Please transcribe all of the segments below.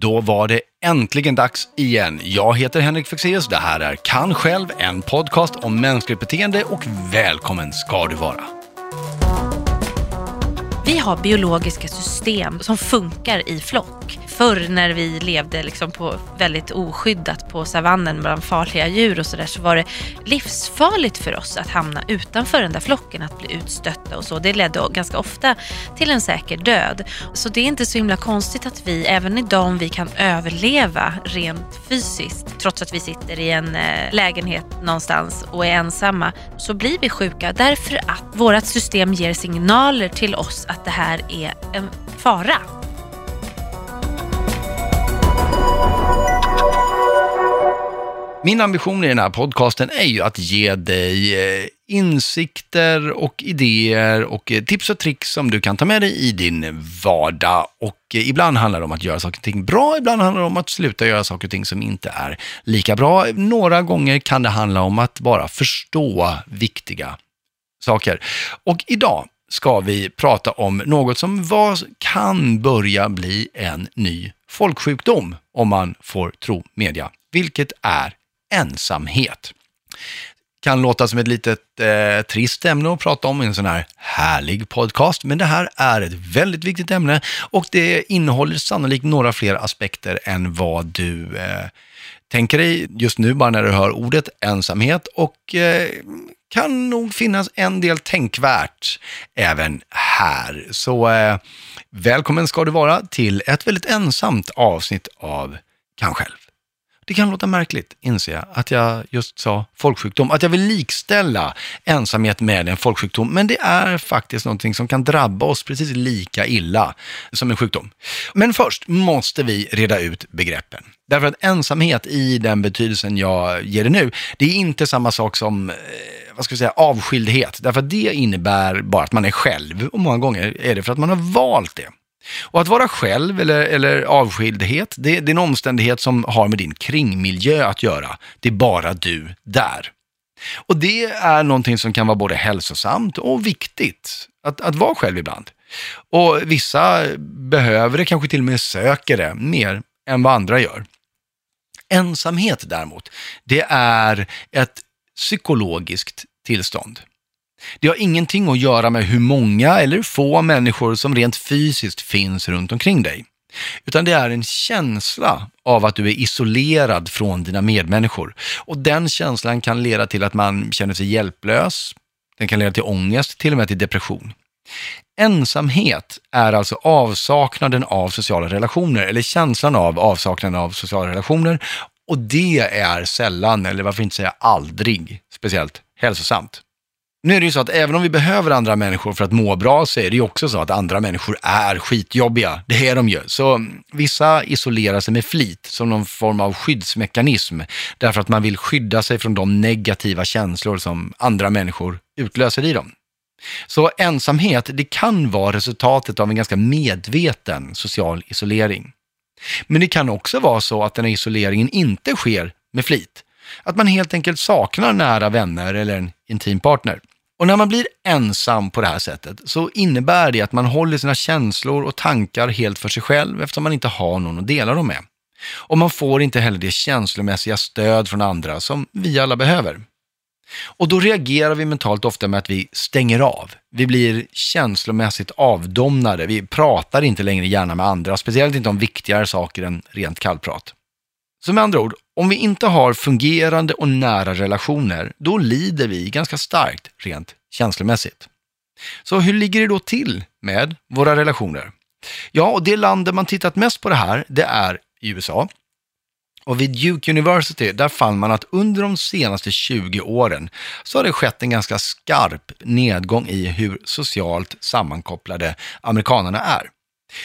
Då var det äntligen dags igen. Jag heter Henrik Fexeus, det här är Kan själv, en podcast om mänskligt beteende och välkommen ska du vara. Vi har biologiska system som funkar i flock. Förr när vi levde liksom på väldigt oskyddat på savannen bland farliga djur och sådär så var det livsfarligt för oss att hamna utanför den där flocken, att bli utstötta och så. Det ledde ganska ofta till en säker död. Så det är inte så himla konstigt att vi även idag om vi kan överleva rent fysiskt, trots att vi sitter i en eh, lägenhet någonstans och är ensamma, så blir vi sjuka därför att vårt system ger signaler till oss att det här är en fara. Min ambition i den här podcasten är ju att ge dig eh, insikter och idéer och eh, tips och tricks som du kan ta med dig i din vardag. Och eh, ibland handlar det om att göra saker och ting bra, ibland handlar det om att sluta göra saker och ting som inte är lika bra. Några gånger kan det handla om att bara förstå viktiga saker. Och idag ska vi prata om något som var, kan börja bli en ny folksjukdom, om man får tro media, vilket är ensamhet. Kan låta som ett litet eh, trist ämne att prata om i en sån här härlig podcast, men det här är ett väldigt viktigt ämne och det innehåller sannolikt några fler aspekter än vad du eh, tänker dig just nu bara när du hör ordet ensamhet och eh, kan nog finnas en del tänkvärt även här. Så eh, välkommen ska du vara till ett väldigt ensamt avsnitt av Kan själv. Det kan låta märkligt, inser jag, att jag just sa folksjukdom. Att jag vill likställa ensamhet med en folksjukdom. Men det är faktiskt någonting som kan drabba oss precis lika illa som en sjukdom. Men först måste vi reda ut begreppen. Därför att ensamhet i den betydelsen jag ger det nu, det är inte samma sak som eh, vad ska vi säga, avskildhet. Därför att det innebär bara att man är själv och många gånger är det för att man har valt det. Och att vara själv eller, eller avskildhet, det, det är en omständighet som har med din kringmiljö att göra. Det är bara du där. Och det är någonting som kan vara både hälsosamt och viktigt, att, att vara själv ibland. Och vissa behöver det, kanske till och med söker det mer än vad andra gör. Ensamhet däremot, det är ett psykologiskt tillstånd. Det har ingenting att göra med hur många eller få människor som rent fysiskt finns runt omkring dig. Utan det är en känsla av att du är isolerad från dina medmänniskor. Och den känslan kan leda till att man känner sig hjälplös, den kan leda till ångest, till och med till depression. Ensamhet är alltså avsaknaden av sociala relationer, eller känslan av avsaknaden av sociala relationer. Och det är sällan, eller varför inte säga aldrig, speciellt hälsosamt. Nu är det ju så att även om vi behöver andra människor för att må bra så är det ju också så att andra människor är skitjobbiga. Det är de ju. Så vissa isolerar sig med flit som någon form av skyddsmekanism därför att man vill skydda sig från de negativa känslor som andra människor utlöser i dem. Så ensamhet, det kan vara resultatet av en ganska medveten social isolering. Men det kan också vara så att den här isoleringen inte sker med flit. Att man helt enkelt saknar nära vänner eller en intim partner. Och när man blir ensam på det här sättet så innebär det att man håller sina känslor och tankar helt för sig själv eftersom man inte har någon att dela dem med. Och man får inte heller det känslomässiga stöd från andra som vi alla behöver. Och då reagerar vi mentalt ofta med att vi stänger av. Vi blir känslomässigt avdomnade. Vi pratar inte längre gärna med andra, speciellt inte om viktigare saker än rent kallprat. Så med andra ord, om vi inte har fungerande och nära relationer, då lider vi ganska starkt rent känslomässigt. Så hur ligger det då till med våra relationer? Ja, och det land där man tittat mest på det här, det är i USA. Och vid Duke University, där fann man att under de senaste 20 åren så har det skett en ganska skarp nedgång i hur socialt sammankopplade amerikanerna är.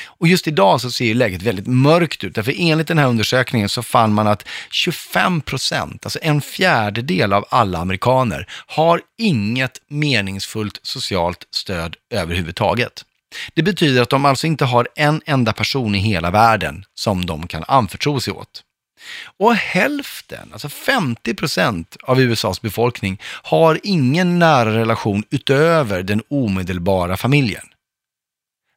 Och just idag så ser läget väldigt mörkt ut, därför enligt den här undersökningen så fann man att 25 procent, alltså en fjärdedel av alla amerikaner, har inget meningsfullt socialt stöd överhuvudtaget. Det betyder att de alltså inte har en enda person i hela världen som de kan anförtro sig åt. Och hälften, alltså 50 procent av USAs befolkning har ingen nära relation utöver den omedelbara familjen.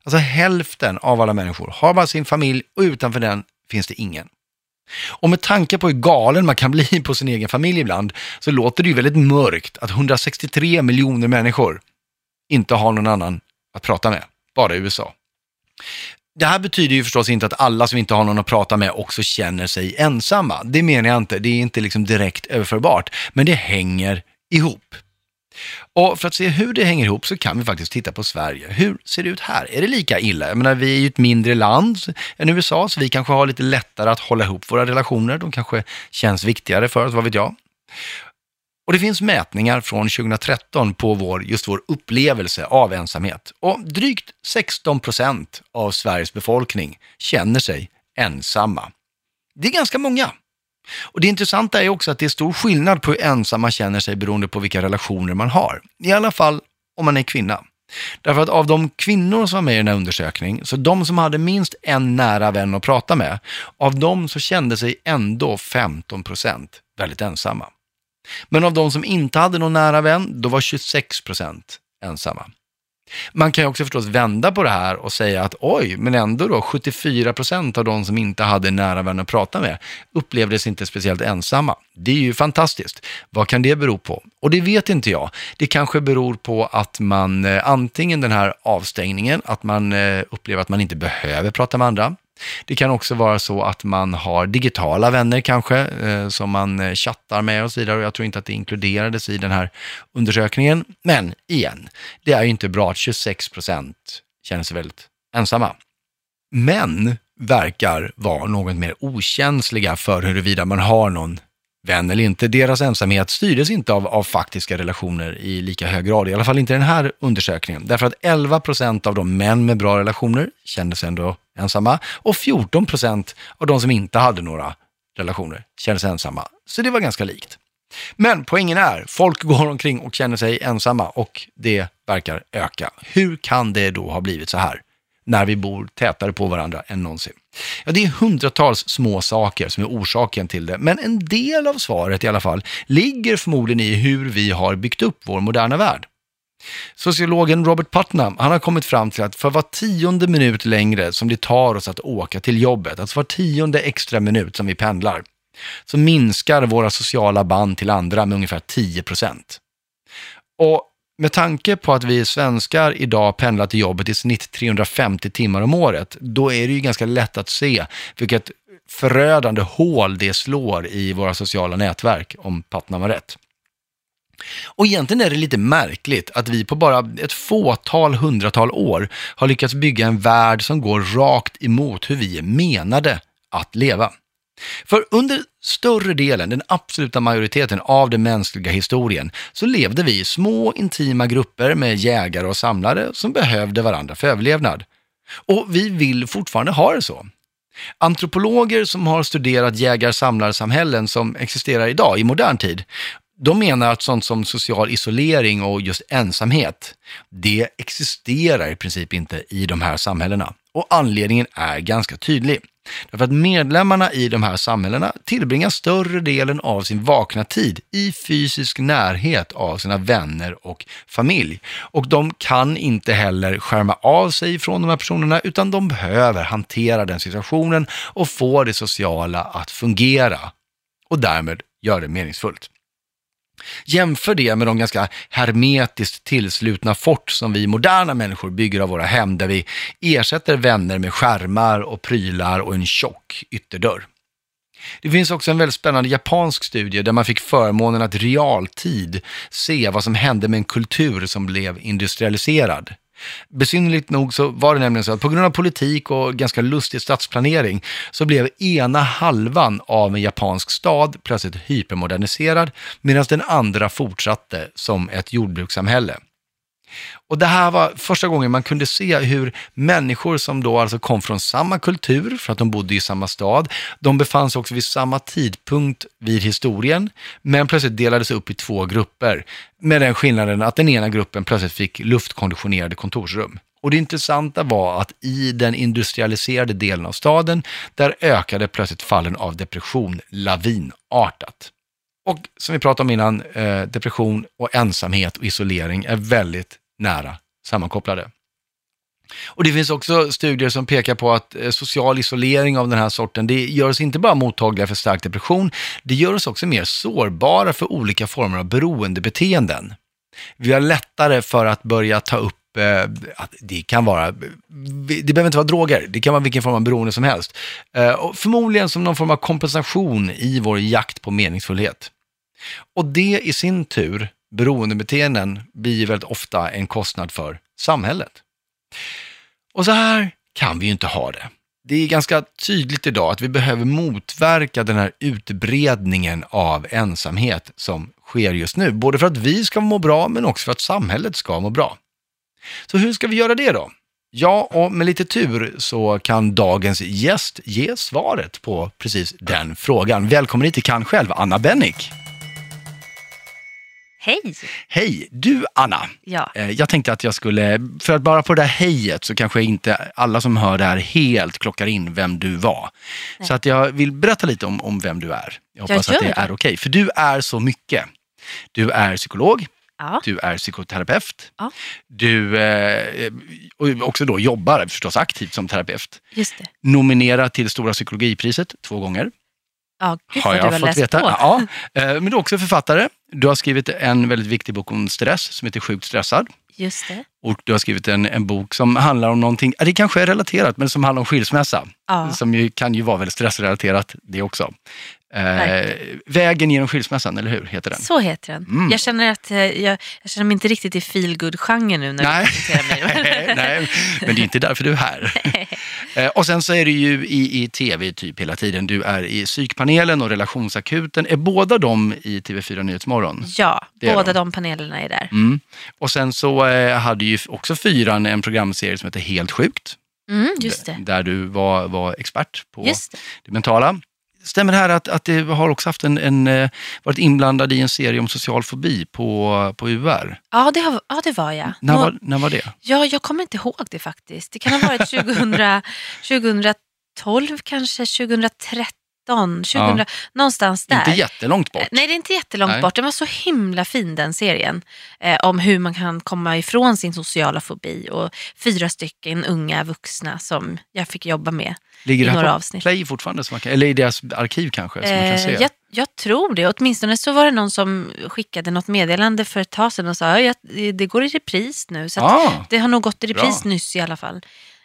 Alltså hälften av alla människor har bara sin familj och utanför den finns det ingen. Och med tanke på hur galen man kan bli på sin egen familj ibland, så låter det ju väldigt mörkt att 163 miljoner människor inte har någon annan att prata med, bara i USA. Det här betyder ju förstås inte att alla som inte har någon att prata med också känner sig ensamma. Det menar jag inte, det är inte liksom direkt överförbart, men det hänger ihop. Och för att se hur det hänger ihop så kan vi faktiskt titta på Sverige. Hur ser det ut här? Är det lika illa? Jag menar, vi är ju ett mindre land än USA, så vi kanske har lite lättare att hålla ihop våra relationer. De kanske känns viktigare för oss, vad vet jag? Och det finns mätningar från 2013 på vår, just vår upplevelse av ensamhet. Och drygt 16 procent av Sveriges befolkning känner sig ensamma. Det är ganska många. Och Det intressanta är också att det är stor skillnad på hur ensam man känner sig beroende på vilka relationer man har. I alla fall om man är kvinna. Därför att av de kvinnor som var med i den här undersökningen, så de som hade minst en nära vän att prata med, av dem så kände sig ändå 15 procent väldigt ensamma. Men av de som inte hade någon nära vän, då var 26 procent ensamma. Man kan ju också förstås vända på det här och säga att oj, men ändå då 74 procent av de som inte hade nära vänner att prata med upplevdes inte speciellt ensamma. Det är ju fantastiskt. Vad kan det bero på? Och det vet inte jag. Det kanske beror på att man eh, antingen den här avstängningen, att man eh, upplever att man inte behöver prata med andra. Det kan också vara så att man har digitala vänner kanske, eh, som man eh, chattar med och så vidare. Och jag tror inte att det inkluderades i den här undersökningen. Men igen, det är ju inte bra att 26 procent känner sig väldigt ensamma. Män verkar vara något mer okänsliga för huruvida man har någon vän eller inte. Deras ensamhet styrdes inte av, av faktiska relationer i lika hög grad, i alla fall inte i den här undersökningen. Därför att 11 procent av de män med bra relationer kände sig ändå ensamma och 14 procent av de som inte hade några relationer kände sig ensamma. Så det var ganska likt. Men poängen är, folk går omkring och känner sig ensamma och det verkar öka. Hur kan det då ha blivit så här? när vi bor tätare på varandra än någonsin. Ja, det är hundratals små saker som är orsaken till det, men en del av svaret i alla fall ligger förmodligen i hur vi har byggt upp vår moderna värld. Sociologen Robert Putnam han har kommit fram till att för var tionde minut längre som det tar oss att åka till jobbet, alltså var tionde extra minut som vi pendlar, så minskar våra sociala band till andra med ungefär 10 procent. Och med tanke på att vi svenskar idag pendlar till jobbet i snitt 350 timmar om året, då är det ju ganska lätt att se vilket förödande hål det slår i våra sociala nätverk, om Putnam har rätt. Och egentligen är det lite märkligt att vi på bara ett fåtal hundratal år har lyckats bygga en värld som går rakt emot hur vi är menade att leva. För under större delen, den absoluta majoriteten av den mänskliga historien, så levde vi i små intima grupper med jägare och samlare som behövde varandra för överlevnad. Och vi vill fortfarande ha det så. Antropologer som har studerat jägar-samlarsamhällen som existerar idag i modern tid, de menar att sånt som social isolering och just ensamhet, det existerar i princip inte i de här samhällena. Och anledningen är ganska tydlig. Därför att medlemmarna i de här samhällena tillbringar större delen av sin vakna tid i fysisk närhet av sina vänner och familj. Och de kan inte heller skärma av sig från de här personerna, utan de behöver hantera den situationen och få det sociala att fungera. Och därmed göra det meningsfullt. Jämför det med de ganska hermetiskt tillslutna fort som vi moderna människor bygger av våra hem, där vi ersätter vänner med skärmar och prylar och en tjock ytterdörr. Det finns också en väldigt spännande japansk studie där man fick förmånen att realtid se vad som hände med en kultur som blev industrialiserad. Besynnerligt nog så var det nämligen så att på grund av politik och ganska lustig stadsplanering så blev ena halvan av en japansk stad plötsligt hypermoderniserad medan den andra fortsatte som ett jordbrukssamhälle. Och det här var första gången man kunde se hur människor som då alltså kom från samma kultur, för att de bodde i samma stad, de befann sig också vid samma tidpunkt vid historien, men plötsligt delades upp i två grupper. Med den skillnaden att den ena gruppen plötsligt fick luftkonditionerade kontorsrum. Och det intressanta var att i den industrialiserade delen av staden, där ökade plötsligt fallen av depression lavinartat. Och som vi pratade om innan, eh, depression och ensamhet och isolering är väldigt nära sammankopplade. Och det finns också studier som pekar på att eh, social isolering av den här sorten, det gör oss inte bara mottagliga för stark depression, det gör oss också mer sårbara för olika former av beroendebeteenden. Vi har lättare för att börja ta upp eh, att det kan vara, det behöver inte vara droger, det kan vara vilken form av beroende som helst. Eh, och förmodligen som någon form av kompensation i vår jakt på meningsfullhet. Och det i sin tur, beroendebeteenden, blir väldigt ofta en kostnad för samhället. Och så här kan vi ju inte ha det. Det är ganska tydligt idag att vi behöver motverka den här utbredningen av ensamhet som sker just nu. Både för att vi ska må bra, men också för att samhället ska må bra. Så hur ska vi göra det då? Ja, och med lite tur så kan dagens gäst ge svaret på precis den frågan. Välkommen hit till Kan själv, Anna Bennick. Hej! Hej! Du, Anna. Ja. Eh, Jag tänkte att jag skulle, för att bara på det här hejet så kanske inte alla som hör det här helt klockar in vem du var. Så att jag vill berätta lite om, om vem du är. Jag hoppas Jag att det är okej. För du är så mycket. Du är psykolog, Ja. du är psykoterapeut, Ja. du eh, och också då jobbar förstås aktivt som terapeut. Just det. Nominerad till Stora psykologipriset två gånger. Ja, gud har jag har fått veta. på. Ja, eh, men du är också författare. Du har skrivit en väldigt viktig bok om stress som heter Sjukt stressad. Just det. Och du har skrivit en, en bok som handlar om någonting, det kanske är relaterat, men som handlar om skilsmässa. Ja. Som ju, kan ju vara väldigt stressrelaterat det också. Eh, vägen genom skilsmässan, eller hur? Heter den? Så heter den. Mm. Jag, känner att, eh, jag, jag känner mig inte riktigt i feelgood-genren nu när Nej. du presenterar mig. Nej, men det är inte därför du är här. Eh, och sen så är du ju i, i tv typ hela tiden. Du är i psykpanelen och relationsakuten. Är båda de i TV4 Nyhetsmorgon? Ja, båda de. de panelerna är där. Mm. Och sen så eh, hade ju också fyran en programserie som heter Helt sjukt. Mm, just det. Där du var, var expert på det. det mentala. Stämmer det här att, att du har också haft en, en, eh, varit inblandad i en serie om social fobi på, på UR? Ja, det, har, ja, det var jag. När Nå- var, när var det? Ja, jag kommer inte ihåg det faktiskt. Det kan ha varit 2000, 2012 kanske, 2013, 2000, någonstans där. Inte jättelångt bort. Eh, Nej, det är inte jättelångt Nej. bort. Den var så himla fin den serien. Eh, om hur man kan komma ifrån sin sociala fobi. Och fyra stycken unga vuxna som jag fick jobba med. Ligger i några på avsnitt. Play fortfarande? Som man kan, eller i deras arkiv kanske? Som man kan Eh, se? jag, jag tror det. Åtminstone så var det någon som skickade något meddelande för ett tag sedan och sa att det går i repris nu. Så ah, det har nog gått i repris Bra. nyss i alla fall.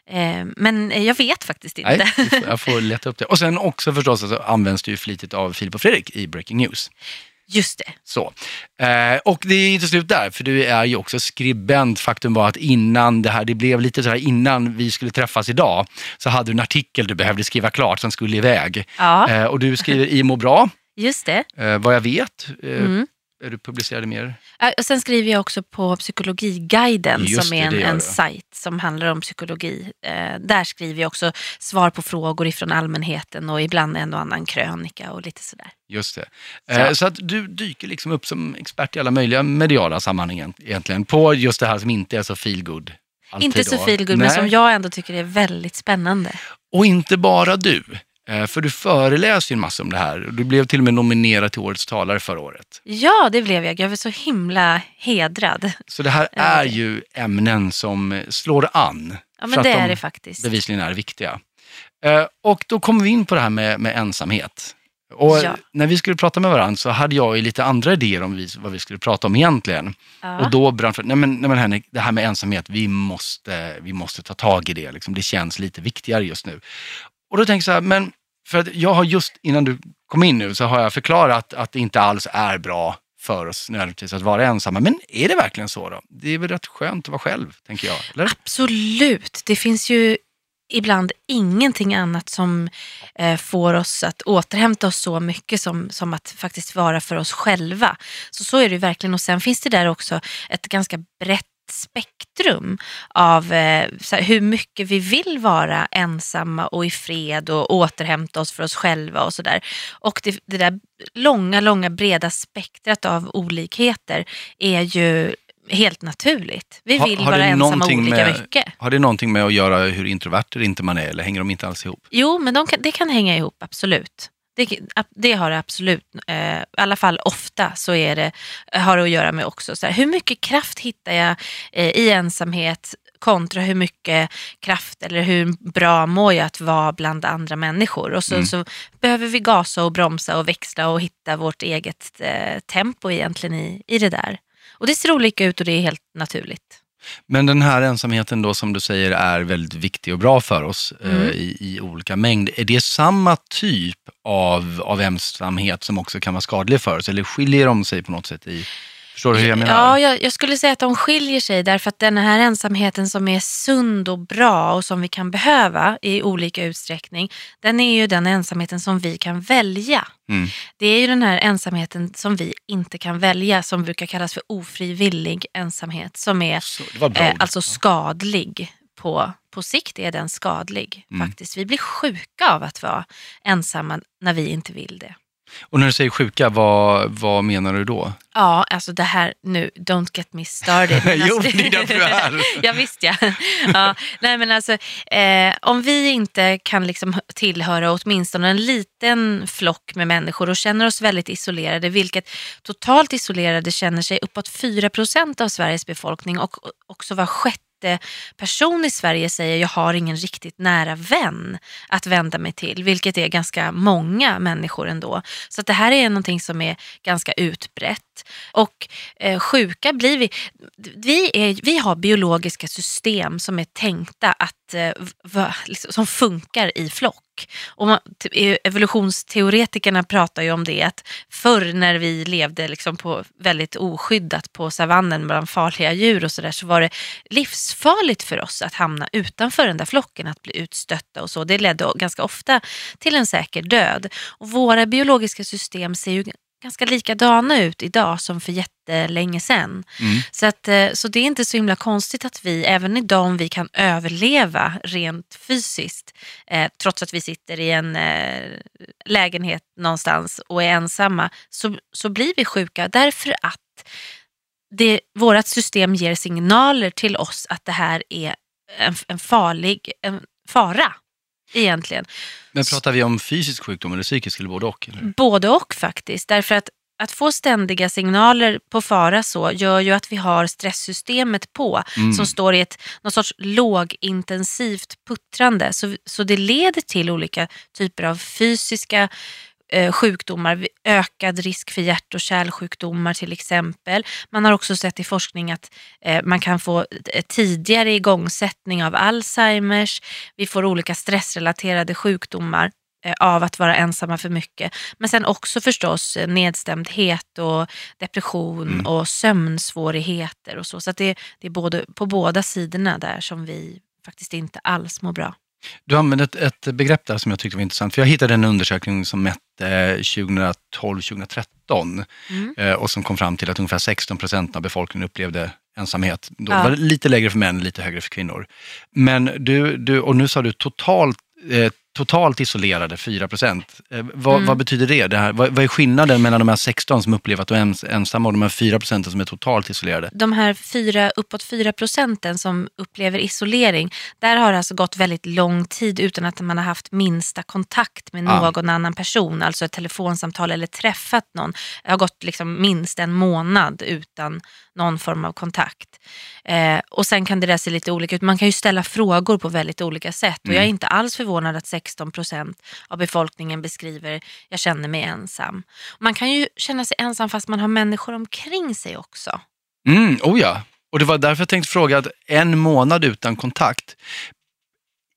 Eh, men jag vet faktiskt inte. nej, jag får leta upp det. Och sen också förstås så används det ju flitigt av Filip och Fredrik i Breaking News. Just det. Så. Eh, och det är inte slut där, för du är ju också skribent. Faktum var att innan det här, det blev lite så här innan vi skulle träffas idag, så hade du en artikel du behövde skriva klart som skulle iväg. Ja, Eh, och du skriver i Må bra, just det. eh, vad jag vet. Mm. Du publicerade mer? Och Sen skriver jag också på Psykologiguiden Just som är en, en sajt som handlar om psykologi. Eh, där skriver jag också svar på frågor ifrån allmänheten och ibland en och annan krönika och lite sådär. Just det. Så. Eh, så att du dyker liksom upp som expert i alla möjliga mediala sammanhang egentligen, på just det här som inte är så feelgood. Inte så feelgood men som jag ändå tycker är väldigt spännande. Och inte bara du. Eh, För du föreläser ju en massa om det här. Du blev till och med nominerad till Årets talare förra året. Ja, det blev jag. Jag var så himla hedrad. Så det här är ju ämnen som slår an. Ja, för men att det de är det faktiskt. bevisligen är viktiga. Eh, Och då kommer vi in på det här med, med ensamhet. Och Ja. när vi skulle prata med varandra så hade jag ju lite andra idéer om vi, vad vi skulle prata om egentligen. Ja. Och då brann för, nej men, nej men Henrik, det här med ensamhet, vi måste, vi måste ta tag i det. Liksom. Det känns lite viktigare just nu. Och då tänker jag så här, men för att jag har just innan du kom in nu så har jag förklarat att det inte alls är bra för oss nödvändigtvis att vara ensamma. Men är det verkligen så då? Det är väl rätt skönt att vara själv, tänker jag. Eller? Absolut. Det finns ju ibland ingenting annat som eh, får oss att återhämta oss så mycket som, som att faktiskt vara för oss själva. Så så är det ju verkligen. Och sen finns det där också ett ganska brett spektrum av eh, här, hur mycket vi vill vara ensamma och i fred och återhämta oss för oss själva och sådär. Och det, det där långa, långa breda spektrat av olikheter är ju helt naturligt. Vi vill har vara ensamma olika med- mycket. Har det någonting med att göra hur introverter inte man är eller hänger de inte alls ihop? Jo, men de kan, det kan hänga ihop, absolut. Det, det har det absolut. Eh, I alla fall ofta så är det, har det att göra med också så här, hur mycket kraft hittar jag eh, i ensamhet kontra hur mycket kraft eller hur bra mår jag att vara bland andra människor. Och så, Mm. så behöver vi gasa och bromsa och växla och hitta vårt eget eh, tempo egentligen i, i det där. Och det ser olika ut och det är helt naturligt. Men den här ensamheten då som du säger är väldigt viktig och bra för oss eh, Mm. i, i olika mängd. Är det samma typ av, av ensamhet som också kan vara skadlig för oss? Eller skiljer de sig på något sätt i... Förstår du hur jag menar? Ja, jag, jag skulle säga att de skiljer sig därför att den här ensamheten som är sund och bra och som vi kan behöva i olika utsträckning, den är ju den ensamheten som vi kan välja. Mm. Det är ju den här ensamheten som vi inte kan välja som brukar kallas för ofrivillig ensamhet som är Så, bra eh, alltså skadlig. På, på sikt är den skadlig Mm. faktiskt. Vi blir sjuka av att vara ensamma när vi inte vill det. Och när du säger sjuka, vad, vad menar du då? Ja, alltså det här nu, don't get me started. Men Jo, alltså- det är därför du är här. ja, visst ja. ja. Nej, men alltså, eh, om vi inte kan liksom tillhöra åtminstone en liten flock med människor och känner oss väldigt isolerade, vilket totalt isolerade känner sig uppåt 4 procent av Sveriges befolkning och också var sjätte person i Sverige säger jag har ingen riktigt nära vän att vända mig till, vilket är ganska många människor ändå. Så att det här är någonting som är ganska utbrett. Och eh, sjuka blir vi. Vi, är, vi har biologiska system som är tänkta att, eh, va, liksom, som funkar i flock. Och man, evolutionsteoretikerna pratar ju om det att förr när vi levde liksom på väldigt oskyddat på savannen bland farliga djur och sådär så var det livsfarligt för oss att hamna utanför den där flocken, att bli utstötta och så. Det ledde ganska ofta till en säker död. Och våra biologiska system ser ju ganska likadana ut idag som för jättelänge sedan. Mm. Så, att, eh, så det är inte så himla konstigt att vi, även idag om vi kan överleva rent fysiskt, eh, trots att vi sitter i en eh, lägenhet någonstans och är ensamma, så, så blir vi sjuka därför att det, vårt system ger signaler till oss att det här är en, en farlig en fara. Egentligen. Men pratar vi om fysisk sjukdom eller psykisk eller både och? Eller? Både och faktiskt. Därför att att få ständiga signaler på fara så gör ju att vi har stresssystemet på Mm. som står i ett någon sorts lågintensivt puttrande. Så, så det leder till olika typer av fysiska sjukdomar, ökad risk för hjärt och kärlsjukdomar till exempel. Man har också sett i forskning att eh, man kan få eh, tidigare igångsättning av Alzheimers. Vi får olika stressrelaterade sjukdomar eh, av att vara ensamma för mycket. Men sen också förstås eh, nedstämdhet och depression Mm. och sömnsvårigheter och så. Så det, det är både, på båda sidorna där som vi faktiskt inte alls mår bra. Du använde ett, ett begrepp där som jag tyckte var intressant. För jag hittade en undersökning som mätte 2012-2013 Mm. eh, och som kom fram till att ungefär 16 procent av befolkningen upplevde ensamhet. Då Ja. var det lite lägre för män, lite högre för kvinnor. Men du, du och nu sa du totalt, eh, totalt isolerade 4 procent. Eh, vad, Mm. vad betyder det? det här, vad, vad är skillnaden mellan de här 16 som upplever att de är ens, ensamma och de här 4 procenten som är totalt isolerade? de här fyra, uppåt 4 procenten som upplever isolering, där har det alltså gått väldigt lång tid utan att man har haft minsta kontakt med Ja. någon annan person, alltså ett telefonsamtal eller träffat någon. Det har gått liksom minst en månad utan någon form av kontakt. Eh, och sen kan det där se lite olika ut. Man kan ju ställa frågor på väldigt olika sätt och Mm. jag är inte alls förvånad att 16 procent av befolkningen beskriver jag känner mig ensam. Man kan ju känna sig ensam fast man har människor omkring sig också. Mm, oh ja. Och det var därför jag tänkte fråga att en månad utan kontakt,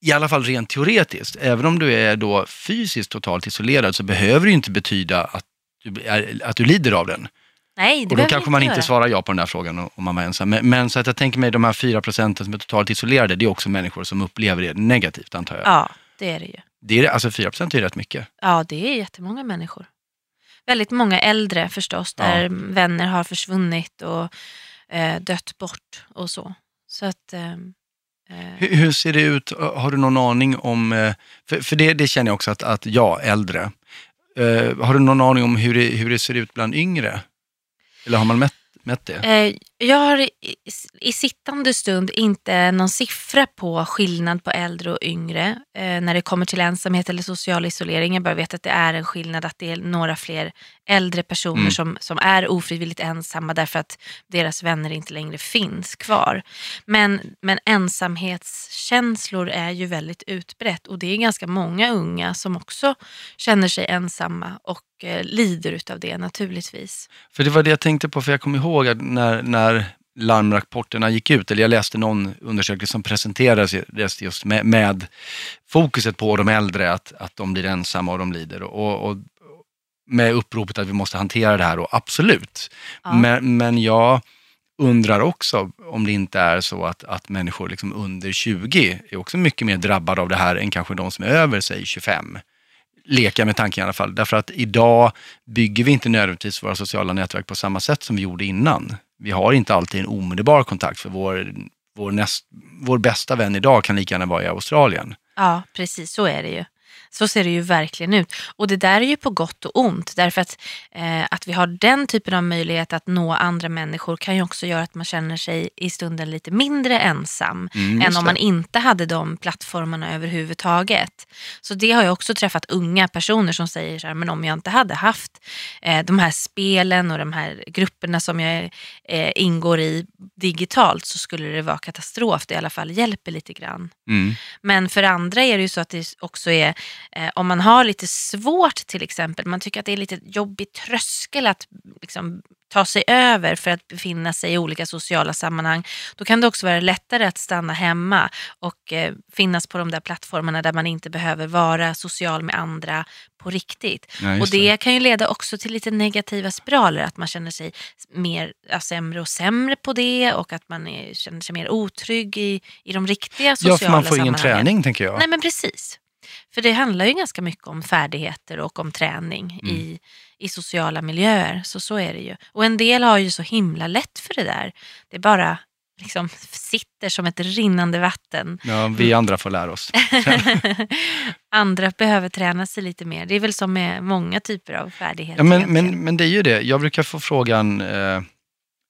i alla fall rent teoretiskt, även om du är då fysiskt totalt isolerad så behöver det ju inte betyda att du, är, att du lider av den. Nej, det Och då kanske man inte göra. svarar ja på den där frågan om man var ensam. Men, men så att jag tänker mig de här fyra procenten som är totalt isolerade, det är också människor som upplever det negativt antar jag. Ja, det är det ju. Det är, alltså 4 procent är rätt mycket. Ja, det är jättemånga människor. Väldigt många äldre förstås, där Ja. vänner har försvunnit och eh, dött bort och så. Så att... ehm, eh, Hur, hur ser det ut? Har du någon aning om, eh, för, för det, det känner jag också att, att jag, äldre, eh, har du någon aning om hur det, hur det ser ut bland yngre? Eller har man mätt, mätt det? Jag har i, i sittande stund inte någon siffra på skillnad på äldre och yngre eh, när det kommer till ensamhet eller social isolering. Jag bara vet att det är en skillnad, att det är några fler äldre personer Mm. som, som är ofrivilligt ensamma därför att deras vänner inte längre finns kvar. Men, men ensamhetskänslor är ju väldigt utbrett och det är ganska många unga som också känner sig ensamma och eh, lider utav det naturligtvis. För det var det jag tänkte på, för jag kommer ihåg att när, när larmrapporterna gick ut, eller jag läste någon undersökning som presenterades just med, med fokuset på de äldre, att, att de blir ensamma och de lider. Och, och med uppropet att vi måste hantera det här, och absolut. Ja. Men, men jag undrar också om det inte är så att, att människor liksom under 20 är också mycket mer drabbade av det här än kanske de som är över, säg 25 leka med tanken i alla fall. Därför att idag bygger vi inte nödvändigtvis våra sociala nätverk på samma sätt som vi gjorde innan. Vi har inte alltid en omedelbar kontakt för vår, vår, näst, vår bästa vän idag kan lika gärna vara i Australien. Ja, precis så är det ju. Så ser det ju verkligen ut. Och det där är ju på gott och ont. Därför att, eh, att vi har den typen av möjlighet att nå andra människor kan ju också göra att man känner sig i stunden lite mindre ensam. Mm, än om man inte hade de plattformarna överhuvudtaget. Så det har jag också träffat unga personer som säger så här, men om jag inte hade haft eh, de här spelen och de här grupperna som jag eh, ingår i digitalt så skulle det vara katastrof. Det i alla fall hjälper lite grann. Mm. Men för andra är det ju så att det också är, eh, om man har lite svårt till exempel, man tycker att det är lite jobbig tröskel att liksom, ta sig över för att befinna sig i olika sociala sammanhang, då kan det också vara lättare att stanna hemma och eh, finnas på de där plattformarna där man inte behöver vara social med andra på riktigt. Ja, och just det, kan ju leda också till lite negativa spiraler, att man känner sig mer, ja, sämre och sämre på det och att man är, känner sig mer otrygg i, i de riktiga sociala Ja, för man får ingen sammanhangen. träning tänker jag. Nej men precis. För det handlar ju ganska mycket om färdigheter och om träning Mm. i, i sociala miljöer. Så så är det ju. Och en del har ju så himla lätt för det där. Det bara liksom sitter som ett rinnande vatten. Ja, vi andra får lära oss. Andra behöver träna sig lite mer. Det är väl som med många typer av färdigheter. Ja, men, men, men det är ju det. Jag brukar få frågan, eh,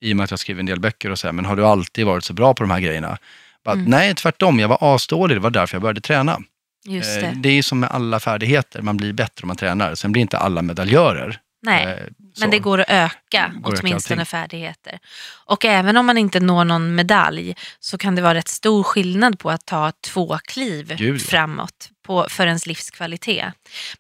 i och med att jag skriver en del böcker och så här, men har du alltid varit så bra på de här grejerna? Bara, Mm. Nej, tvärtom. Jag var asdålig. Det var därför jag började träna. Just Eh, det. det är som med alla färdigheter. Man blir bättre om man tränar. Sen blir inte alla medaljörer. Nej. Eh, så. Men det går att öka Går öka åtminstone allting. färdigheter. Och även om man inte når någon medalj så kan det vara rätt stor skillnad på att ta två kliv Gud, framåt på, för ens livskvalitet.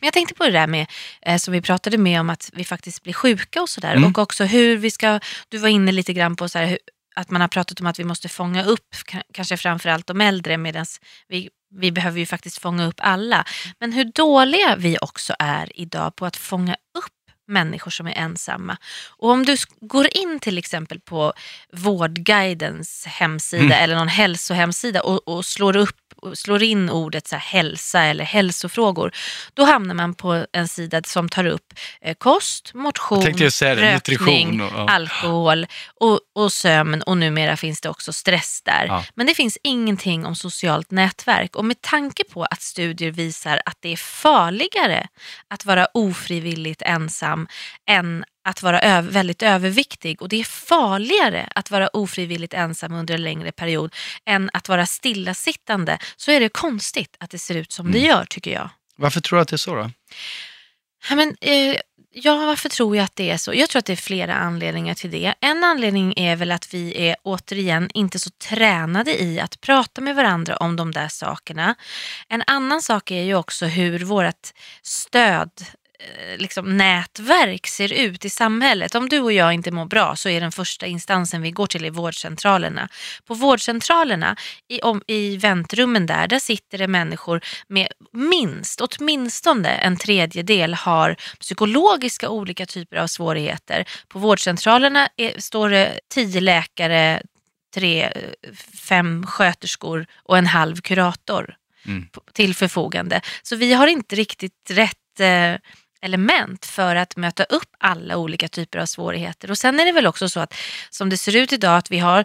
Men jag tänkte på det där med, eh, som vi pratade med om att vi faktiskt blir sjuka och sådär. Mm. Och också hur vi ska, du var inne lite grann på så här, att man har pratat om att vi måste fånga upp ka- kanske framförallt de äldre medan vi, vi behöver ju faktiskt fånga upp alla. Men hur dåliga vi också är idag på att fånga upp människor som är ensamma. Och om du går in till exempel på Vårdguidens hemsida Mm. eller någon hälsohemsida och, och slår upp slår in ordet så här, hälsa eller hälsofrågor, då hamnar man på en sida som tar upp eh, kost, motion, rökning, nutrition. Och, ja. alkohol och, och sömn och numera finns det också stress där. Ja. Men det finns ingenting om socialt nätverk och med tanke på att studier visar att det är farligare att vara ofrivilligt ensam än att vara öv- väldigt överviktig och det är farligare att vara ofrivilligt ensam under en längre period än att vara stillasittande så är det konstigt att det ser ut som det Mm. gör tycker jag. Varför tror du att det är så då? Ja, men, eh, ja, varför tror jag att det är så? Jag tror att det är flera anledningar till det. En anledning är väl att vi är återigen inte så tränade i att prata med varandra om de där sakerna. En annan sak är ju också hur vårt stöd Liksom, nätverk ser ut i samhället. Om du och jag inte mår bra så är den första instansen vi går till i vårdcentralerna. På vårdcentralerna, i, om, i väntrummen där, där sitter det människor med minst, åtminstone en tredjedel har psykologiska olika typer av svårigheter. På vårdcentralerna är, står det tio läkare, tre, fem sköterskor och en halv kurator Mm. till förfogande. Så vi har inte riktigt rätt eh, element för att möta upp alla olika typer av svårigheter. Och sen är det väl också så att som det ser ut idag att vi har,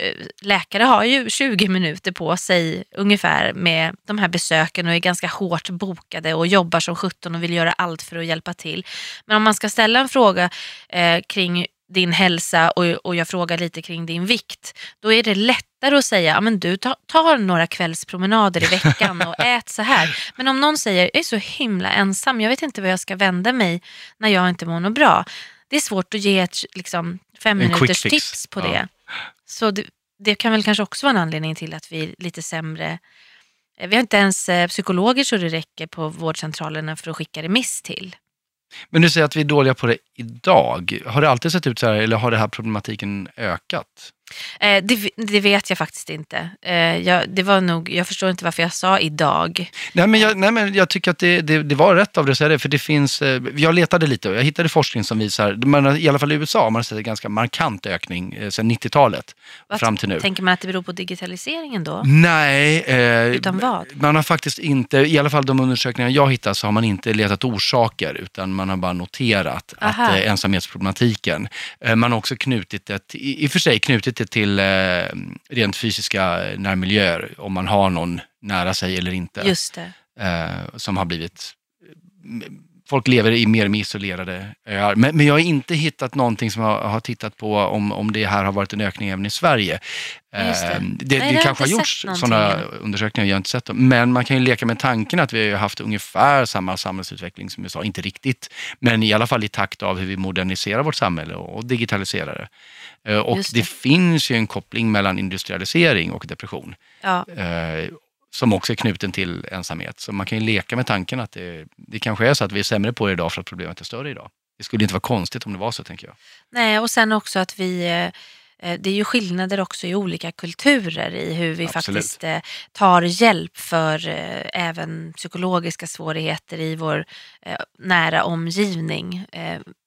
eh, läkare har ju 20 minuter på sig ungefär med de här besöken och är ganska hårt bokade och jobbar som 17 och vill göra allt för att hjälpa till. Men om man ska ställa en fråga eh, kring din hälsa och, och jag frågar lite kring din vikt, då är det lätt lättare att säga, men du tar, några kvällspromenader i veckan och ät så här. Men om någon säger, jag är så himla ensam, jag vet inte vad jag ska vända mig när jag inte mår något bra. Det är svårt att ge ett liksom, fem minuters tips på Ja. det. Så det, det kan väl kanske också vara en anledning till att vi är lite sämre. Vi har inte ens eh, psykologer så det räcker på vårdcentralerna för att skicka remiss till. Men du säger att vi är dåliga på det idag. Har det alltid sett ut så här eller har det här problematiken ökat? Eh, det, det vet jag faktiskt inte. Eh, jag, det var nog, jag förstår inte varför jag sa idag. Nej, men jag, nej, men jag tycker att det, det, det var rätt av dig att säga det, för det finns, eh, jag letade lite och jag hittade forskning som visar, man, i alla fall i USA, man har sett en ganska markant ökning eh, sedan 90-talet Vad fram till nu. Tänker man att det beror på digitaliseringen då? Nej, eh, Utan vad? man har faktiskt inte, i alla fall de undersökningar jag hittat, så har man inte letat orsaker, utan man har bara noterat Aha. att eh, ensamhetsproblematiken, eh, man har också knutit det, i, i och för sig knutit det till eh, rent fysiska närmiljöer, om man har någon nära sig eller inte, Just det. eh, som har blivit Folk lever i mer och mer isolerade öar. Men, men jag har inte hittat någonting som jag har tittat på om, om det här har varit en ökning även i Sverige. Just det. Eh, det, Nej, det kanske har gjorts sådana undersökningar, jag har inte sett dem. Men man kan ju leka med tanken att vi har haft ungefär samma samhällsutveckling som USA, inte riktigt, men i alla fall i takt av hur vi moderniserar vårt samhälle och digitaliserar det. Och det. det. finns ju en koppling mellan industrialisering och depression Ja, som också är knuten till ensamhet. Så man kan ju leka med tanken att det, det kanske är så att vi är sämre på det idag för att problemet är större idag. Det skulle inte vara konstigt om det var så, tänker jag. Nej, och sen också att vi eh, eh, det är ju skillnader också i olika kulturer i hur vi Absolut. faktiskt eh, tar hjälp för eh, även psykologiska svårigheter i vår eh, nära omgivning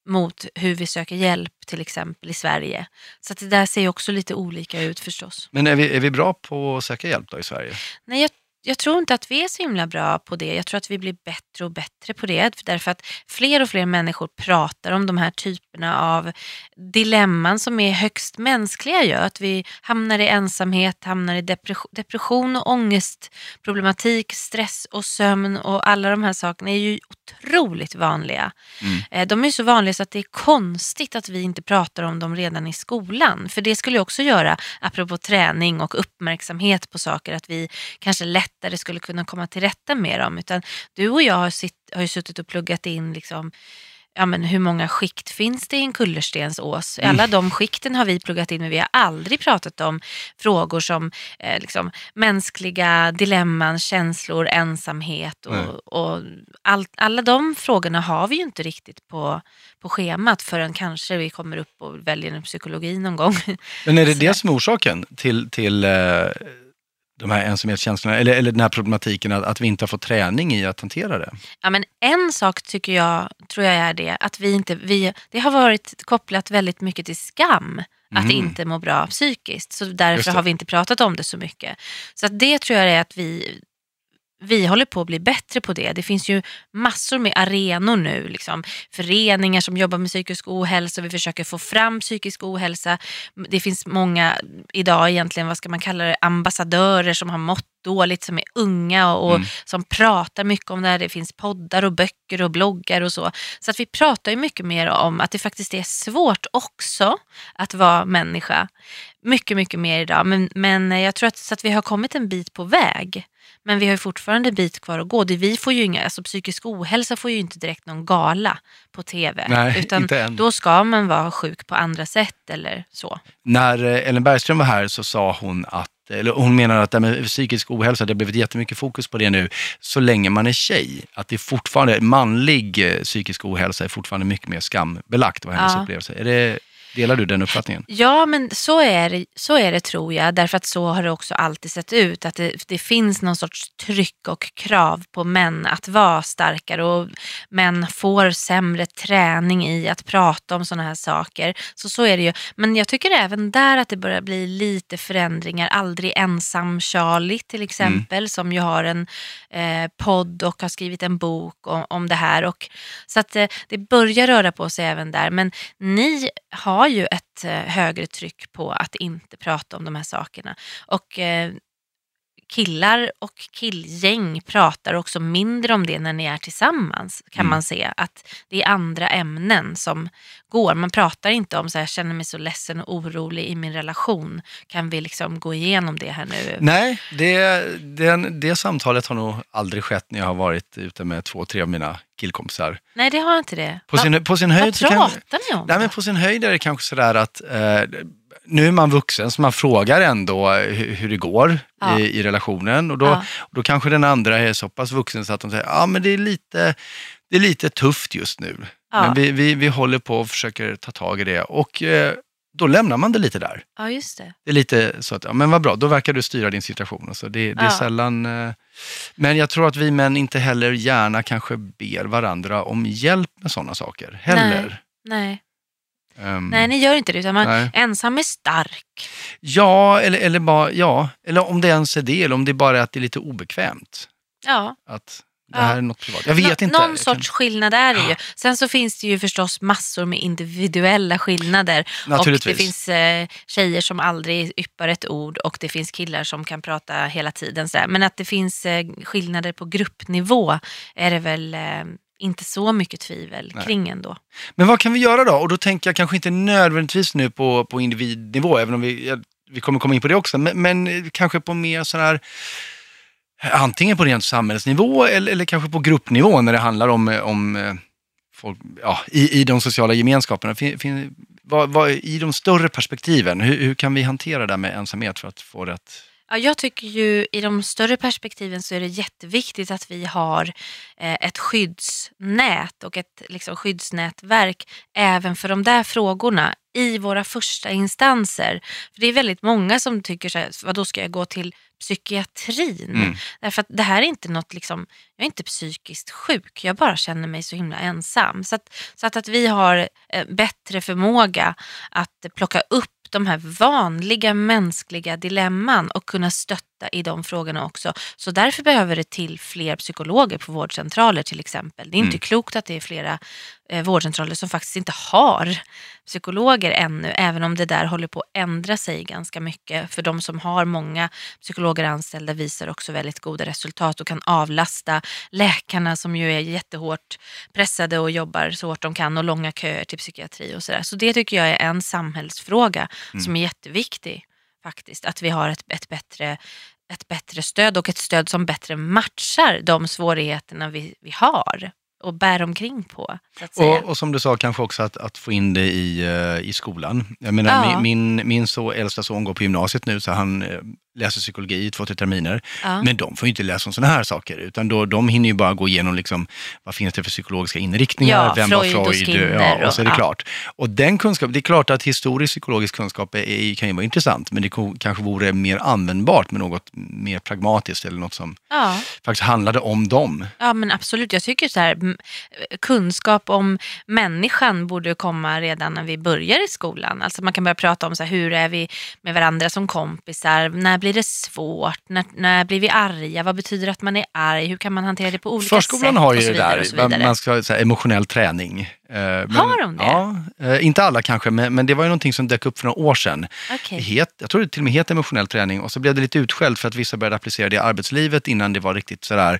mot hur vi söker hjälp till exempel i Sverige. Så att det där ser ju också lite olika ut förstås. Men är vi, är vi bra på att söka hjälp då i Sverige? Nej, jag, jag tror inte att vi är så himla bra på det. Jag tror att vi blir bättre och bättre på det. Därför att fler och fler människor pratar om de här typerna av dilemman som är högst mänskliga. Ju. Att vi hamnar i ensamhet, hamnar i depression, och ångestproblematik, stress och sömn och alla de här sakerna är ju otroligt vanliga. Mm. Eh, De är så vanliga så att det är konstigt att vi inte pratar om dem redan i skolan. För det skulle också göra, apropå träning och uppmärksamhet på saker, att vi kanske lättare skulle kunna komma till rätta med dem. Utan du och jag har, sitt, har ju suttit och pluggat in liksom, ja, men hur många skikt finns det i en kullerstensås? Alla de skikten har vi pluggat in men vi har aldrig pratat om frågor som eh, liksom, mänskliga dilemman, känslor, ensamhet och, och all, alla de frågorna har vi ju inte riktigt på, på schemat förrän kanske vi kommer upp och väljer en psykologi någon gång. Men är det det som är orsaken till, till eh, de här ensamhetskänslorna, eller, eller den här problematiken att, att vi inte har fått träning i att hantera det? Ja, men en sak tycker jag, tror jag är det, att vi inte, vi, det har varit kopplat väldigt mycket till skam. Att Mhm. inte må bra psykiskt. Så därför har vi inte pratat om det så mycket. Så det tror jag är att vi, vi håller på att bli bättre på det. Det finns ju massor med arenor nu. Liksom. Föreningar som jobbar med psykisk ohälsa. Vi försöker få fram psykisk ohälsa. Det finns många idag egentligen, vad ska man kalla det, ambassadörer som har mått dåligt, som är unga och, och Mm. som pratar mycket om det här. Det finns poddar och böcker och bloggar och så. Så att vi pratar ju mycket mer om att det faktiskt är svårt också att vara människa. Mycket, mycket mer idag. Men, men jag tror att, så att vi har kommit en bit på väg. Men vi har ju fortfarande en bit kvar att gå. Det, vi får ju inga, alltså psykisk ohälsa får ju inte direkt någon gala på tv. Nej, utan inte än. då ska man vara sjuk på andra sätt eller så. När eh, Ellen Bergström var här så sa hon att eller hon menar att det med psykisk ohälsa, det har blivit jättemycket fokus på det nu, så länge man är tjej. Att det är fortfarande, manlig eh, psykisk ohälsa är fortfarande mycket mer skambelagt, var hennes Ja. upplevelse. Är det, delar du den uppfattningen? Ja, men så är, det, så är det tror jag. Därför att så har det också alltid sett ut. Att det, det finns någon sorts tryck och krav på män att vara starkare. Och män får sämre träning i att prata om sådana här saker. Så så är det ju. Men jag tycker även där att det börjar bli lite förändringar. Aldrig ensam Charlie till exempel. Som ju har en eh, podd och har skrivit en bok om, om det här. Och, så att eh, det börjar röra på sig även där. Men ni har har ju ett eh, högre tryck på att inte prata om de här sakerna. Och eh, killar och killgäng pratar också mindre om det när ni är tillsammans kan Mm. man se. Att det är andra ämnen som går. Man pratar inte om så här, jag känner mig så ledsen och orolig i min relation. Kan vi liksom gå igenom det här nu? Nej, det, den, det samtalet har nog aldrig skett när jag har varit ute med två, tre av mina killkompisar. Nej, det har inte det. På Va- sin, på sin Vad höjd kan, pratar ni om? nej, men på sin höjd är det kanske sådär att eh, nu är man vuxen så man frågar ändå hur, det går Ja. i, i relationen och då, Ja. då kanske den andra är så pass vuxen så att de säger ja men det är lite, det är lite tufft just nu. Ja. Men vi, vi, vi håller på och försöker ta tag i det och eh, då lämnar man det lite där. Ja, just det. Det är lite så att, ja men vad bra, då verkar du styra din situation. Alltså det, det är sällan... eh, Men jag tror att vi män inte heller gärna kanske ber varandra om hjälp med sådana saker heller. Nej. Ehm, Nej, ni gör inte det. Utan man, nej. ensam är stark. Ja, eller, eller bara, ja, eller om det ens är det, eller om det bara är att det är lite obekvämt. Ja. Att det Ja. här är något privat. Jag vet Nå- inte. Någon sorts skillnad är det ju. Sen så finns det ju förstås massor med individuella skillnader. Och Naturligtvis. det finns eh, tjejer som aldrig yppar ett ord och det finns killar som kan prata hela tiden. Sådär. Men att det finns eh, skillnader på gruppnivå är det väl eh, inte så mycket tvivel Nej. kring ändå. Men vad kan vi göra då? Och då tänker jag kanske inte nödvändigtvis nu på, på individnivå, även om vi, vi kommer komma in på det också, men, men kanske på mer sån här, antingen på rent samhällsnivå eller, eller kanske på gruppnivå när det handlar om, eh, om eh, folk, ja, i, i de sociala gemenskaperna. Fin, fin, vad, vad, I de större perspektiven, hur, hur kan vi hantera det här med ensamhet för att få rätt? Ja, jag tycker ju i de större perspektiven så är det jätteviktigt att vi har eh, ett skyddsnät och ett liksom, skyddsnätverk även för de där frågorna i våra första instanser. För Det är väldigt många som tycker så här, vad då ska jag gå till psykiatrin? Mm. Därför att det här är inte något, liksom, jag är inte psykiskt sjuk, jag bara känner mig så himla ensam. Så att, så att, att vi har eh, bättre förmåga att plocka upp de här vanliga mänskliga dilemman och kunna stötta i de frågorna också. Så därför behöver det till fler psykologer på vårdcentraler till exempel. Det är inte Mm. klokt att det är flera eh, vårdcentraler som faktiskt inte har psykologer ännu, även om det där håller på att ändra sig ganska mycket. För de som har många psykologer anställda visar också väldigt goda resultat och kan avlasta läkarna som ju är jättehårt pressade och jobbar så hårt de kan och långa köer till psykiatri och sådär. Så det tycker jag är en samhällsfråga som är jätteviktig faktiskt. Att vi har ett, ett, bättre, ett bättre stöd och ett stöd som bättre matchar de svårigheterna vi, vi har och bär omkring på. Och, och som du sa, kanske också att, att få in det i, eh, i skolan. Jag menar, Ja. min, min, min så, äldsta son går på gymnasiet nu, så han eh, läser psykologi i två, tre terminer. ja. Men de får ju inte läsa om sådana här saker, utan då, de hinner ju bara gå igenom liksom, vad finns det för psykologiska inriktningar, Ja, vem var Freud och Freud, Skinner ja, och så är det och- klart. Och den kunskap, det är klart att historisk psykologisk kunskap är, kan ju vara intressant, men det kanske vore mer användbart med något mer pragmatiskt eller något som faktiskt handlade om dem. Ja men absolut, jag tycker så här, kunskap om människan borde komma redan när vi börjar i skolan. Alltså man kan börja prata om så här, hur är vi med varandra som kompisar, när blir det svårt, när, när blir vi arga, vad betyder det att man är arg, hur kan man hantera det på olika Förskolan sätt har ju det där, vidare. man ska här, emotionell träning. Eh, men- Har de det? Ja, eh, inte alla kanske, men, men det var ju någonting som dök upp för några år sedan. Det Het, jag tror det till och med heter emotionell träning och så blev det lite utskällt för att vissa började applicera det i arbetslivet innan det var riktigt sådär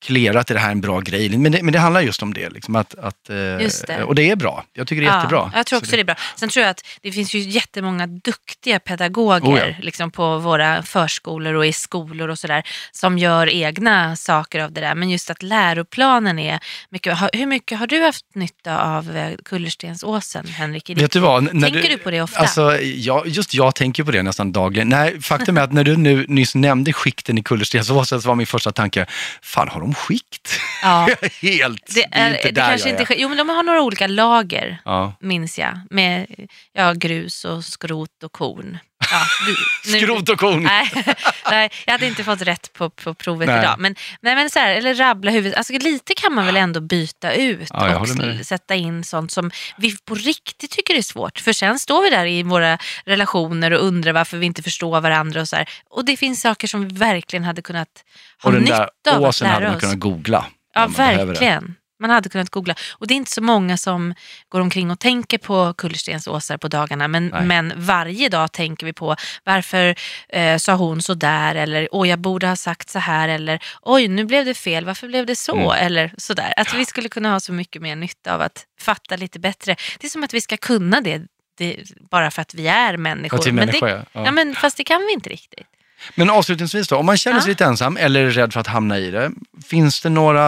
klerat, är det här en bra grej? Men det, men det handlar just om det, liksom att, att, eh, det. och det är bra. Jag tycker det är jättebra. Ja, jag tror också Så det är bra. Sen tror jag att det finns ju jättemånga duktiga pedagoger Oh ja. liksom på våra förskolor och i skolor och sådär som gör egna saker av det där. Men just att läroplanen är mycket. Hur mycket har du haft nytta av eh, Kullerstensåsen, Henrik? Vet du vad? När Tänker du på det ofta? Alltså, jag, just jag tänker på det nästan dagligen. Nej, faktum är att när du nu nyss nämnde skikten i Kullerstensåsen så var min första tanke, fan har de skikt? Ja. Helt, Det, är, inte det där kanske jag inte, är. jo men de har några olika lager Ja. minns jag. Med ja, grus och skrot och korn. Ja, du, Skrot och korn. Nej, nej, jag hade inte fått rätt på, på provet Nej. idag. Men, nej, men så här, eller rabbla huvudet. Alltså, lite kan man väl ändå byta ut Ja, och sätta in sånt som vi på riktigt tycker är svårt. För sen står vi där i våra relationer och undrar varför vi inte förstår varandra. Och, så här. och det finns saker som vi verkligen hade kunnat ha Och den nytta där av att åsen hade lära man oss. kunnat googla. Ja, om man behöver det. verkligen. Man hade kunnat googla. Och det är inte så många som går omkring och tänker på kullerstensåsar på dagarna. Men, men varje dag tänker vi på varför eh, sa hon så där eller åh jag borde ha sagt så här eller oj nu blev det fel, varför blev det så? Mm. Eller sådär. Att vi skulle kunna ha så mycket mer nytta av att fatta lite bättre. Det är som att vi ska kunna det, det bara för att vi är människor. Ja, människa, men det, ja. ja. men fast det kan vi inte riktigt. Men avslutningsvis då, om man känner sig ja. lite ensam eller är rädd för att hamna i det, finns det några,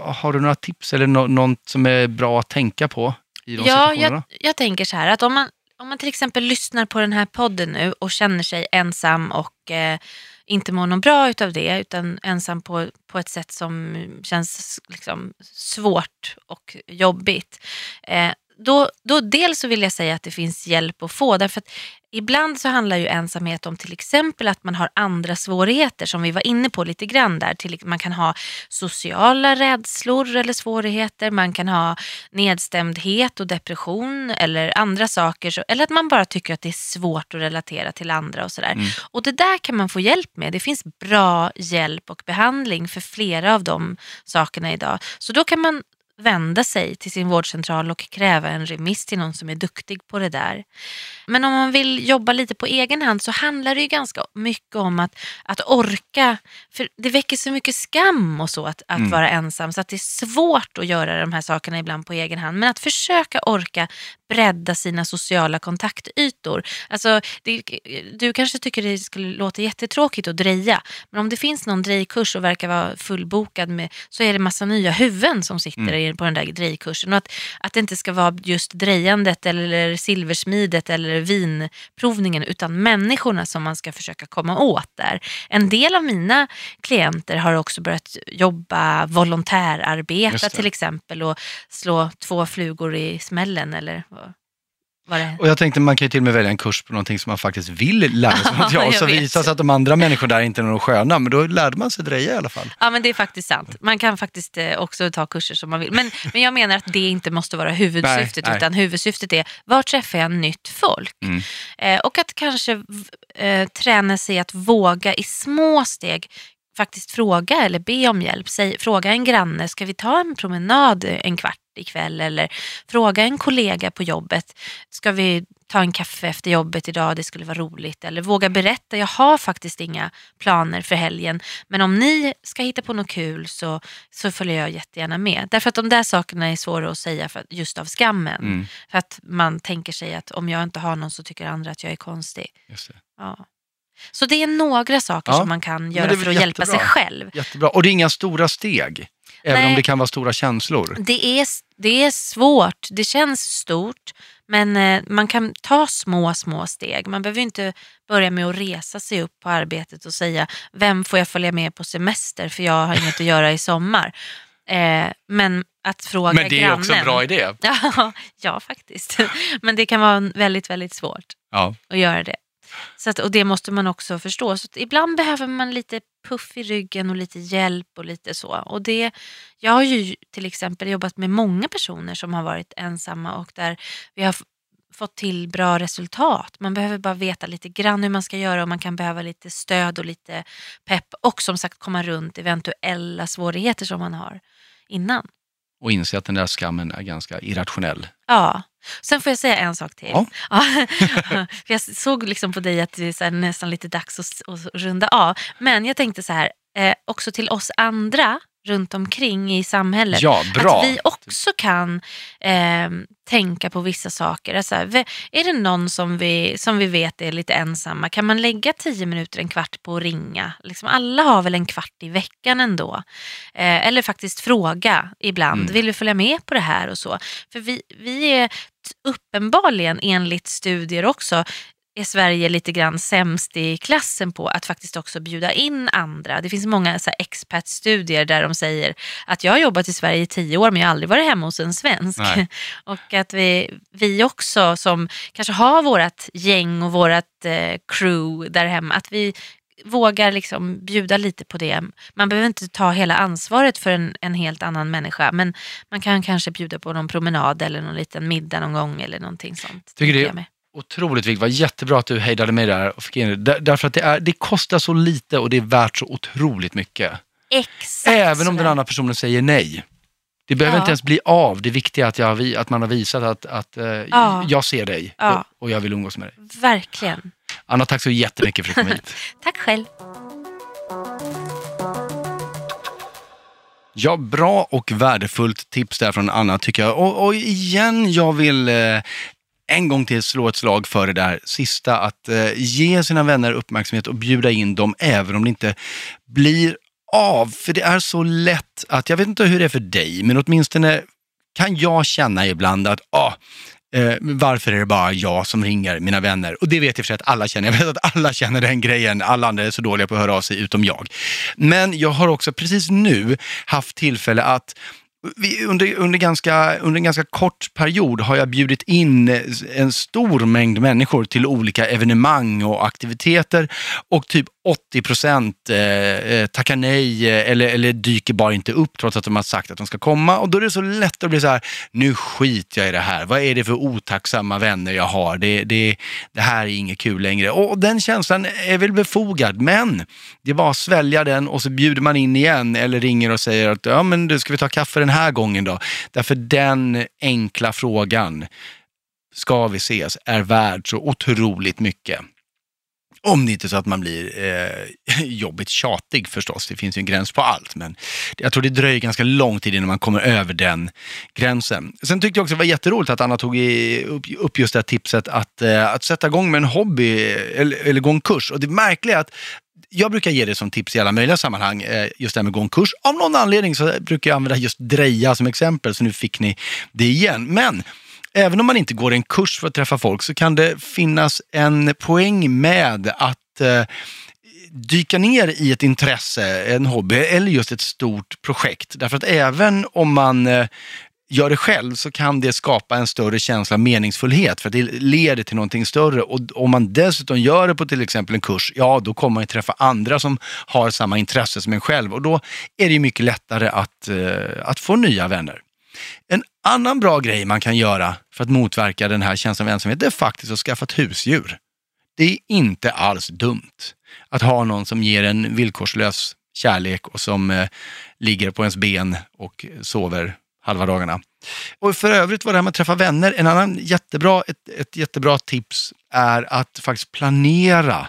har du några tips eller no något som är bra att tänka på i de ja, jag, jag tänker så här att om man, om man till exempel lyssnar på den här podden nu och känner sig ensam och eh, inte mår något bra utav det utan ensam på, på ett sätt som känns liksom, svårt och jobbigt. Eh, då, då dels så vill jag säga att det finns hjälp att få. Därför att ibland så handlar ju ensamhet om till exempel att man har andra svårigheter som vi var inne på lite grann där. Till, man kan ha sociala rädslor eller svårigheter. Man kan ha nedstämdhet och depression eller andra saker. Eller att man bara tycker att det är svårt att relatera till andra och sådär. Mm. Och det där kan man få hjälp med. Det finns bra hjälp och behandling för flera av de sakerna idag. Så då kan man vända sig till sin vårdcentral och kräva en remiss till någon som är duktig på det där. Men om man vill jobba lite på egen hand så handlar det ju ganska mycket om att, att orka. För det väcker så mycket skam och så att, att mm. vara ensam så att det är svårt att göra de här sakerna ibland på egen hand. Men att försöka orka bredda sina sociala kontaktytor. Alltså, det, du kanske tycker det skulle låta jättetråkigt att dreja. Men om det finns någon drejkurs och verkar vara fullbokad med, så är det massa nya huvuden som sitter mm. På den där drejkursen. Och att, att det inte ska vara just drejandet eller silversmidet eller vinprovningen utan människorna som man ska försöka komma åt där. En del av mina klienter har också börjat jobba volontärarbeta till exempel och slå två flugor i smällen eller och jag tänkte man kan ju till och med välja en kurs på någonting som man faktiskt vill lära sig material. så visar sig att de andra människorna där inte är några sköna, men då lärde man sig dreja i alla fall. Ja men det är faktiskt sant. Man kan faktiskt eh, också ta kurser som man vill. Men, men jag menar att det inte måste vara huvudsyftet, nej, utan nej. huvudsyftet är var träffar jag nytt folk? Mm. Eh, och att kanske eh, träna sig att våga i små steg faktiskt fråga eller be om hjälp. Säg, fråga en granne, ska vi ta en promenad en kvart ikväll? Eller fråga en kollega på jobbet, ska vi ta en kaffe efter jobbet idag, det skulle vara roligt. Eller våga berätta, jag har faktiskt inga planer för helgen. Men om ni ska hitta på något kul så, så följer jag jättegärna med. Därför att de där sakerna är svåra att säga för, just av skammen. Mm. För att man tänker sig att om jag inte har någon så tycker andra att jag är konstig. Ja. Så det är några saker ja, som man kan göra för att jättebra. hjälpa sig själv. Jättebra. Och det är inga stora steg, även Nej, om det kan vara stora känslor. Det är, det är svårt, det känns stort, men eh, man kan ta små, små steg. Man behöver inte börja med att resa sig upp på arbetet och säga, vem får jag följa med på semester för jag har inget att göra i sommar. Eh, men att fråga Men det är grannen, också en bra idé. Ja, ja, faktiskt. Men det kan vara väldigt, väldigt svårt ja. att göra det. Så att, och det måste man också förstå. Så ibland behöver man lite puff i ryggen och lite hjälp och lite så. Och det, jag har ju till exempel jobbat med många personer som har varit ensamma och där vi har fått till bra resultat. Man behöver bara veta lite grann hur man ska göra och man kan behöva lite stöd och lite pepp och som sagt komma runt eventuella svårigheter som man har innan. Och inse att den där skammen är ganska irrationell. Ja, Sen får jag säga en sak till. Ja. ja jag såg liksom på dig att det är nästan lite dags att, att runda av. Men jag tänkte så här, eh, också till oss andra runt omkring i samhället. Ja, bra. Att vi också kan eh, tänka på vissa saker. Alltså, är det någon som vi, som vi vet är lite ensamma, kan man lägga tio minuter, en kvart på att ringa? Liksom, alla har väl en kvart i veckan ändå. Eh, eller faktiskt fråga ibland, mm. vill du följa med på det här och så? För vi, vi är uppenbarligen enligt studier också är Sverige lite grann sämst i klassen på att faktiskt också bjuda in andra. Det finns många så expertstudier där de säger att jag har jobbat i Sverige i tio år men jag har aldrig varit hemma hos en svensk. och att vi, vi också som kanske har vårt gäng och vårt eh, crew där hemma, att vi vågar liksom bjuda lite på det. Man behöver inte ta hela ansvaret för en, en helt annan människa men man kan kanske bjuda på någon promenad eller någon liten middag någon gång eller någonting sånt. Tycker det, otroligt viktigt. Det var jättebra att du hejdade mig där och fick in det. Därför att det, är, det kostar så lite och det är värt så otroligt mycket. Exakt Även om den andra personen säger nej. Det behöver Ja. inte ens bli av. Det viktiga är att, jag, har vi- att man har visat att, att eh, Ja. jag ser dig Ja. och, och jag vill umgås med dig. Verkligen. Anna, tack så jättemycket för att du kom hit. Tack själv. Ja, bra och värdefullt tips där från Anna tycker jag. Och, och igen, jag vill eh, en gång till slå ett slag för det där sista, att eh, ge sina vänner uppmärksamhet och bjuda in dem även om det inte blir av. För det är så lätt att, jag vet inte hur det är för dig, men åtminstone kan jag känna ibland att ah, eh, varför är det bara jag som ringer mina vänner? Och det vet jag för sig att alla känner. Jag vet att alla känner den grejen. Alla andra är så dåliga på att höra av sig utom jag. Men jag har också precis nu haft tillfälle att vi, under, under, ganska, under en ganska kort period har jag bjudit in eh, en stor mängd människor till olika evenemang och aktiviteter och typ 80 procent eh, eh, tackar nej eh, eller, eller dyker bara inte upp trots att de har sagt att de ska komma. Och då är det så lätt att bli så här, nu skiter jag i det här. Vad är det för otacksamma vänner jag har? Det, det, det här är inget kul längre. Och den känslan är väl befogad, men det är bara att svälja den och så bjuder man in igen eller ringer och säger att ja, men du, ska vi ta kaffe den den här gången då? Därför den enkla frågan, ska vi ses, är värd så otroligt mycket. Om det inte är så att man blir eh, jobbigt tjatig förstås, det finns ju en gräns på allt. Men jag tror det dröjer ganska lång tid innan man kommer över den gränsen. Sen tyckte jag också det var jätteroligt att Anna tog i, upp, upp just det här tipset att, eh, att sätta igång med en hobby eller, eller gå en kurs. Och det märkliga är att jag brukar ge det som tips i alla möjliga sammanhang, eh, just det här med gå en kurs. Av någon anledning så brukar jag använda just dreja som exempel, så nu fick ni det igen. Men även om man inte går en kurs för att träffa folk så kan det finnas en poäng med att eh, dyka ner i ett intresse, en hobby eller just ett stort projekt. Därför att även om man eh, gör det själv så kan det skapa en större känsla av meningsfullhet för att det leder till någonting större. Och om man dessutom gör det på till exempel en kurs, ja då kommer man ju träffa andra som har samma intresse som en själv och då är det ju mycket lättare att, eh, att få nya vänner. En annan bra grej man kan göra för att motverka den här känslan av ensamhet, det är faktiskt att skaffa ett husdjur. Det är inte alls dumt att ha någon som ger en villkorslös kärlek och som eh, ligger på ens ben och sover halva dagarna. Och för övrigt var det här med att träffa vänner, en annan jättebra, ett, ett jättebra tips är att faktiskt planera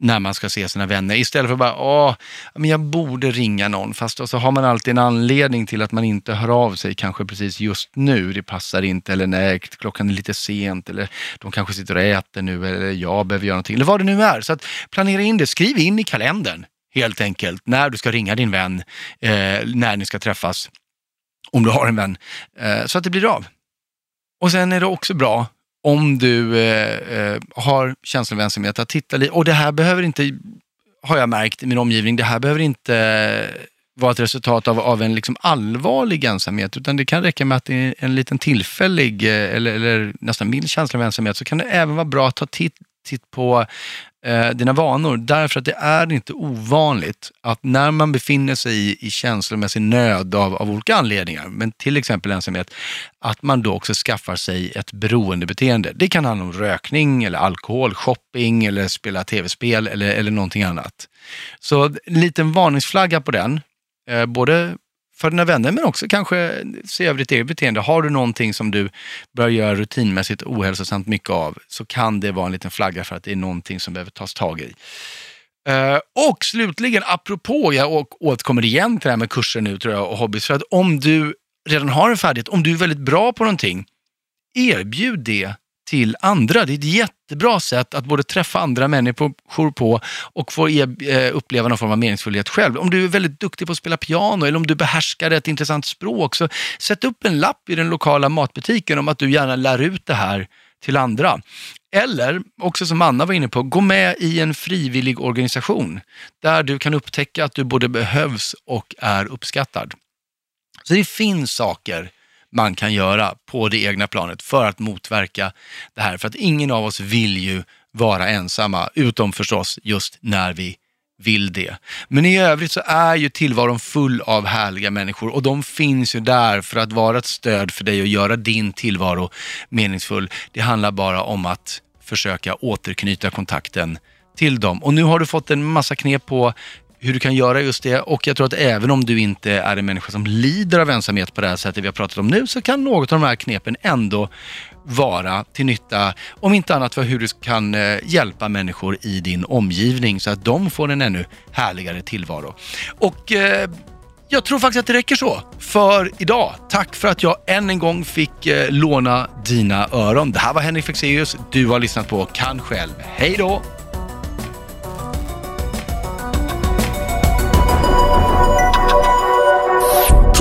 när man ska se sina vänner. Istället för bara, åh, men jag borde ringa någon. Fast då så har man alltid en anledning till att man inte hör av sig, kanske precis just nu. Det passar inte, eller nej, klockan är lite sent, eller de kanske sitter och äter nu, eller jag behöver göra någonting, eller vad det nu är. Så att planera in det, skriv in i kalendern helt enkelt, när du ska ringa din vän, eh, när ni ska träffas, om du har en vän, eh, så att det blir av. Och sen är det också bra om du eh, eh, har känslan av ensamhet, att titta lite, och det här behöver inte, har jag märkt i min omgivning, det här behöver inte vara ett resultat av, av en liksom allvarlig ensamhet, utan det kan räcka med att det är en liten tillfällig eller, eller nästan mild känsla av ensamhet, så kan det även vara bra att ta titt, titt på eh, dina vanor, därför att det är inte ovanligt att när man befinner sig i, i känslomässig nöd av, av olika anledningar, men till exempel ensamhet, att man då också skaffar sig ett beroendebeteende. Det kan handla om rökning, eller alkohol, shopping, eller spela tv-spel eller, eller någonting annat. Så en liten varningsflagga på den, eh, både för dina vänner men också kanske se över ditt eget beteende. Har du någonting som du börjar göra rutinmässigt ohälsosamt mycket av så kan det vara en liten flagga för att det är någonting som behöver tas tag i. Eh, och slutligen, apropå, jag återkommer igen till det här med kurser nu tror jag och hobbys, för att om du redan har en färdighet, om du är väldigt bra på någonting, erbjud det till andra. Det är ett jättebra sätt att både träffa andra människor på och få e- eh, uppleva någon form av meningsfullhet själv. Om du är väldigt duktig på att spela piano eller om du behärskar ett intressant språk, så sätt upp en lapp i den lokala matbutiken om att du gärna lär ut det här till andra. Eller, också som Anna var inne på, gå med i en frivillig organisation där du kan upptäcka att du både behövs och är uppskattad. Så det finns saker man kan göra på det egna planet för att motverka det här. För att ingen av oss vill ju vara ensamma, utom förstås just när vi vill det. Men i övrigt så är ju tillvaron full av härliga människor och de finns ju där för att vara ett stöd för dig och göra din tillvaro meningsfull. Det handlar bara om att försöka återknyta kontakten till dem. Och nu har du fått en massa knep på hur du kan göra just det. Och jag tror att även om du inte är en människa som lider av ensamhet på det här sättet vi har pratat om nu, så kan något av de här knepen ändå vara till nytta, om inte annat för hur du kan eh, hjälpa människor i din omgivning så att de får en ännu härligare tillvaro. Och eh, jag tror faktiskt att det räcker så för idag. Tack för att jag än en gång fick eh, låna dina öron. Det här var Henrik Fexeus. Du har lyssnat på Kan själv. Hej då!